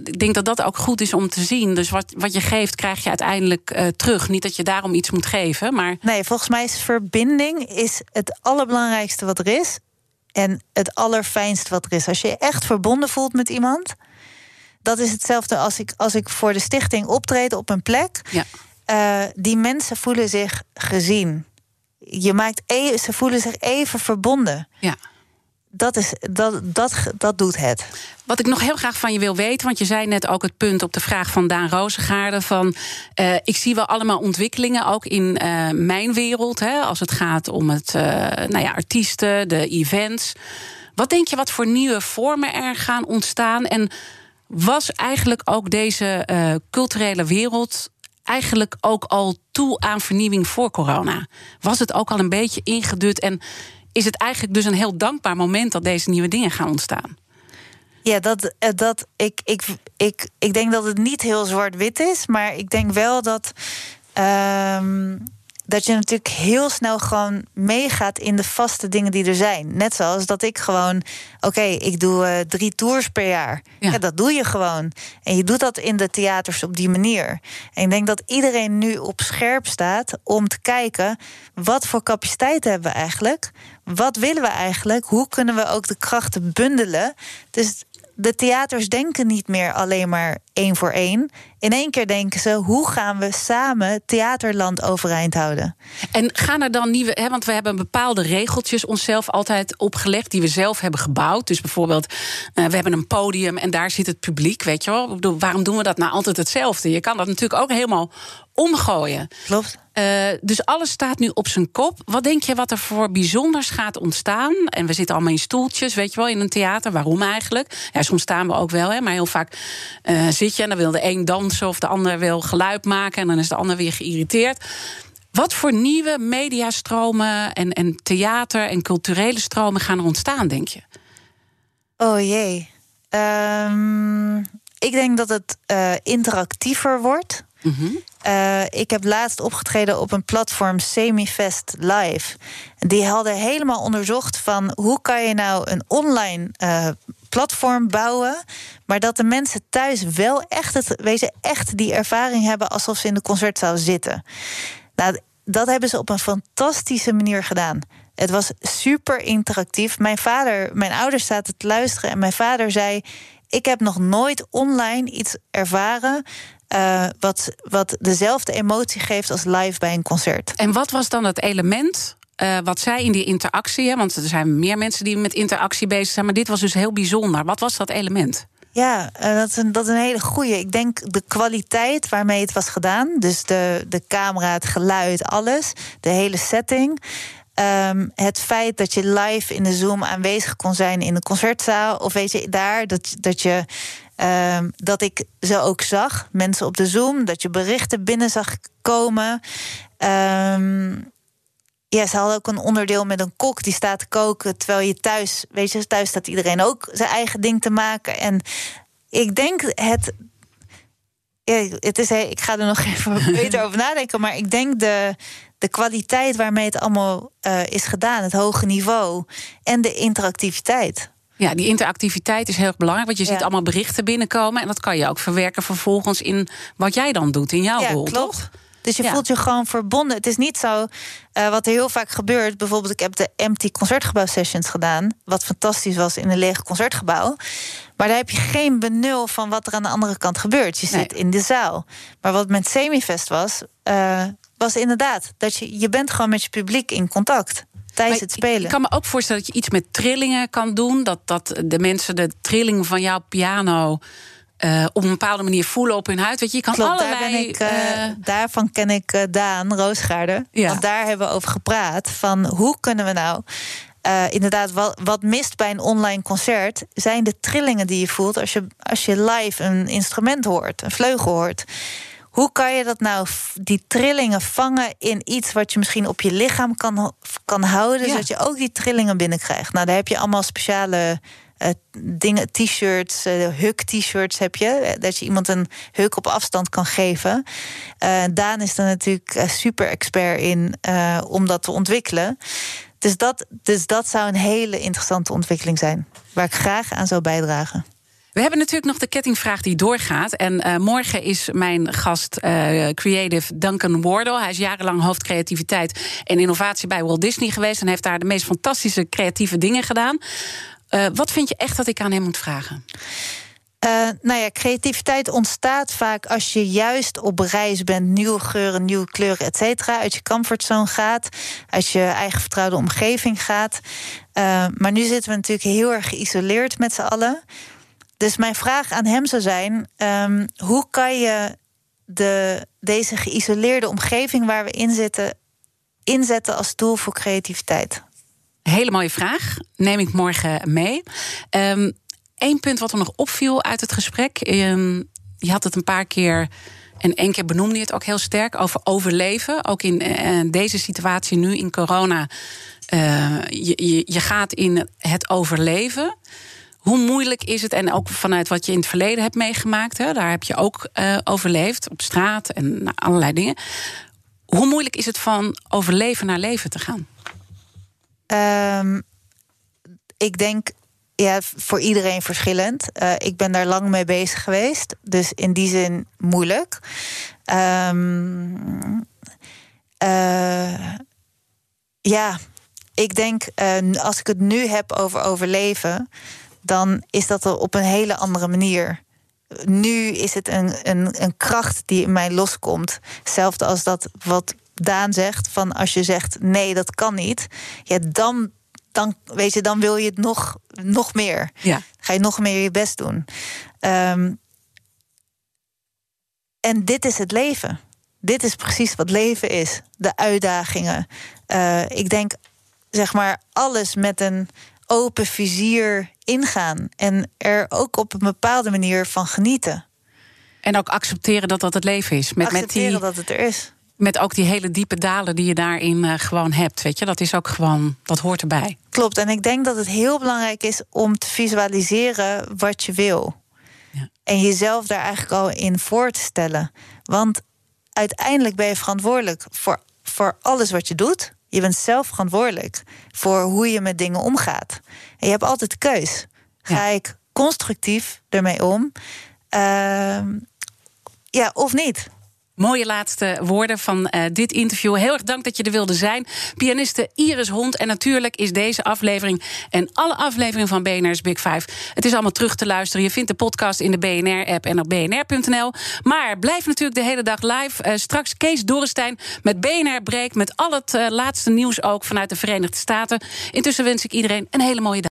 ik denk dat dat ook goed is om te zien. Dus wat, wat je geeft, krijg je uiteindelijk terug. Niet dat je daarom iets moet geven, maar. Nee, volgens mij is verbinding is het allerbelangrijkste wat er is. En het allerfijnst wat er is. Als je je echt verbonden voelt met iemand. Dat is hetzelfde als ik, als ik voor de stichting optreed op een plek. Ja. Eh, die mensen voelen zich gezien. Je maakt e ze voelen zich even verbonden. Ja. Dat, is, dat, dat, dat doet het. Wat ik nog heel graag van je wil weten, want je zei net ook het punt op de vraag van Daan Rozengaarde: van eh, ik zie wel allemaal ontwikkelingen ook in eh, mijn wereld, hè, als het gaat om het, eh, nou ja, artiesten, de events. Wat denk je wat voor nieuwe vormen er gaan ontstaan? En was eigenlijk ook deze culturele wereld eigenlijk ook al toe aan vernieuwing voor corona? Was het ook al een beetje ingedut en is het eigenlijk dus een heel dankbaar moment dat deze nieuwe dingen gaan ontstaan? Ja, dat, eh, dat ik, ik, ik, ik denk dat het niet heel zwart-wit is, maar ik denk wel dat. ehm, dat je natuurlijk heel snel gewoon meegaat in de vaste dingen die er zijn. Net zoals dat ik gewoon, oké, ik doe eh, drie tours per jaar. Ja. Ja. dat doe je gewoon. En je doet dat in de theaters op die manier. En ik denk dat iedereen nu op scherp staat om te kijken... wat voor capaciteit hebben we eigenlijk? Wat willen we eigenlijk? Hoe kunnen we ook de krachten bundelen? Dus de theaters denken niet meer alleen maar één voor één. In één keer denken ze, hoe gaan we samen theaterland overeind houden? En gaan er dan nieuwe, hè, want we hebben bepaalde regeltjes onszelf altijd opgelegd die we zelf hebben gebouwd. Dus bijvoorbeeld, eh, we hebben een podium en daar zit het publiek, weet je wel. Waarom doen we dat nou altijd hetzelfde? Je kan dat natuurlijk ook helemaal omgooien. Klopt. Eh, dus alles staat nu op zijn kop. Wat denk je wat er voor bijzonders gaat ontstaan? En we zitten allemaal in stoeltjes, weet je wel, in een theater. Waarom eigenlijk? Ja, soms staan we ook wel, hè, maar heel vaak eh, zit je en dan wil de een dansen of de ander wil geluid maken en dan is de ander weer geïrriteerd. Wat voor nieuwe mediastromen en, en theater en culturele stromen gaan er ontstaan, denk je? Oh jee. Ehm, ik denk dat het eh, interactiever wordt. Eh, ik heb laatst opgetreden op een platform Semifest Live. Die hadden helemaal onderzocht van hoe kan je nou een online eh, platform bouwen, maar dat de mensen thuis wel echt het, je, echt die ervaring hebben alsof ze in de concertzaal zitten. Nou, dat hebben ze op een fantastische manier gedaan. Het was super interactief. Mijn vader, mijn ouders zaten te luisteren en mijn vader zei: Ik heb nog nooit online iets ervaren. Eh, wat, wat dezelfde emotie geeft als live bij een concert. En wat was dan het element eh, wat zij in die interactie, hè, want er zijn meer mensen die met interactie bezig zijn, maar dit was dus heel bijzonder. Wat was dat element? Ja, eh, dat is, een, dat is een hele goeie. Ik denk de kwaliteit waarmee het was gedaan. Dus de, de camera, het geluid, alles. De hele setting. Ehm, het feit dat je live in de Zoom aanwezig kon zijn in de concertzaal. Of weet je, daar dat, dat je. Ehm, dat ik ze ook zag, mensen op de Zoom, dat je berichten binnen zag komen. Ehm, ja, ze hadden ook een onderdeel met een kok die staat te koken. Terwijl je thuis, weet je, thuis staat iedereen ook zijn eigen ding te maken. En ik denk het. Ja, het is, ik ga er nog even beter over nadenken. Maar ik denk de, de kwaliteit waarmee het allemaal eh, is gedaan, het hoge niveau en de interactiviteit. Ja, die interactiviteit is heel erg belangrijk. Want je Ja. ziet allemaal berichten binnenkomen. En dat kan je ook verwerken vervolgens in wat jij dan doet, in jouw Ja, rol, klopt. toch? Dus je Ja. voelt je gewoon verbonden. Het is niet zo eh, wat er heel vaak gebeurt. Bijvoorbeeld, ik heb de Empty Concertgebouw Sessions gedaan. Wat fantastisch was in een leeg concertgebouw. Maar daar heb je geen benul van wat er aan de andere kant gebeurt. Je Nee. zit in de zaal. Maar wat met Semifest was, eh, was inderdaad dat je, je bent gewoon met je publiek in contact tijdens het spelen. Ik kan me ook voorstellen dat je iets met trillingen kan doen. Dat, dat de mensen de trilling van jouw piano eh, op een bepaalde manier voelen op hun huid. Weet je, je kan Klopt, allerlei. daar ik, eh, eh, daarvan ken ik Daan Roosgaarden. Ja. Want daar hebben we over gepraat. Van hoe kunnen we nou. inderdaad, wat, wat mist bij een online concert zijn de trillingen die je voelt als je, als je live een instrument hoort, een vleugel hoort. Hoe kan je dat nou, die trillingen vangen in iets wat je misschien op je lichaam kan, kan houden, Ja. zodat je ook die trillingen binnenkrijgt? Nou, daar heb je allemaal speciale eh, dingen, t-shirts, eh, huk-t-shirts heb je. eh, Dat je iemand een huk op afstand kan geven. Eh, Daan is er natuurlijk super expert in om dat te ontwikkelen. Dus dat, dus dat zou een hele interessante ontwikkeling zijn. Waar ik graag aan zou bijdragen. We hebben natuurlijk nog de kettingvraag die doorgaat. En eh, morgen is mijn gast eh, creative Duncan Wardle. Hij is jarenlang hoofd creativiteit en innovatie bij Walt Disney geweest. En heeft daar de meest fantastische creatieve dingen gedaan. Eh, wat vind je echt dat ik aan hem moet vragen? Eh, nou ja, creativiteit ontstaat vaak als je juist op reis bent, nieuwe geuren, nieuwe kleuren, et cetera. Uit je comfortzone gaat, uit je eigen vertrouwde omgeving gaat. Maar nu zitten we natuurlijk heel erg geïsoleerd met z'n allen. Dus mijn vraag aan hem zou zijn: ehm, hoe kan je de, deze geïsoleerde omgeving waar we in zitten, inzetten als tool voor creativiteit? Hele mooie vraag. Neem ik morgen mee. Ehm Eén punt wat er nog opviel uit het gesprek. ehm, je had het een paar keer. En één keer benoemde je het ook heel sterk over overleven. Ook in eh, deze situatie nu in corona. eh, je, je gaat in het overleven. Hoe moeilijk is het, en ook vanuit wat je in het verleden hebt meegemaakt, hè, daar heb je ook eh, overleefd op straat en nou, allerlei dingen. Hoe moeilijk is het van overleven naar leven te gaan? Ehm, ik denk, ja, voor iedereen verschillend. Eh, ik ben daar lang mee bezig geweest, dus in die zin moeilijk. Ehm, eh, ja, ik denk, als ik het nu heb over overleven, dan is dat er op een hele andere manier. Nu is het een, een, een kracht die in mij loskomt. Hetzelfde als dat wat Daan zegt: van als je zegt nee, dat kan niet, ja, dan, dan, weet je, dan wil je het nog, nog meer. Ja. Ga je nog meer je best doen. Ehm, en dit is het leven. Dit is precies wat leven is. De uitdagingen. Eh, ik denk, zeg maar, alles met een open vizier ingaan. En er ook op een bepaalde manier van genieten. En ook accepteren dat dat het leven is. Met, met, Accepteren die, dat het er is. met ook die hele diepe dalen die je daarin eh, gewoon hebt. Weet je, dat is ook gewoon, dat hoort erbij. Klopt. En ik denk dat het heel belangrijk is om te visualiseren wat je wil. Ja. En jezelf daar eigenlijk al in voor te stellen. Want uiteindelijk ben je verantwoordelijk voor, voor alles wat je doet. Je bent zelf verantwoordelijk voor hoe je met dingen omgaat. En je hebt altijd de keus. Ga ik constructief ermee om? Ehm, ja, of niet? Mooie laatste woorden van eh, dit interview. Heel erg dank dat je er wilde zijn. Pianiste Iris Hond. En natuurlijk is deze aflevering en alle afleveringen van BNR's Big Five... het is allemaal terug te luisteren. Je vindt de podcast in de BNR-app en op bnr.nl. Maar blijf natuurlijk de hele dag live. Eh, straks Kees Dorrestein met BNR Break... met al het eh, laatste nieuws ook vanuit de Verenigde Staten. Intussen wens ik iedereen een hele mooie dag.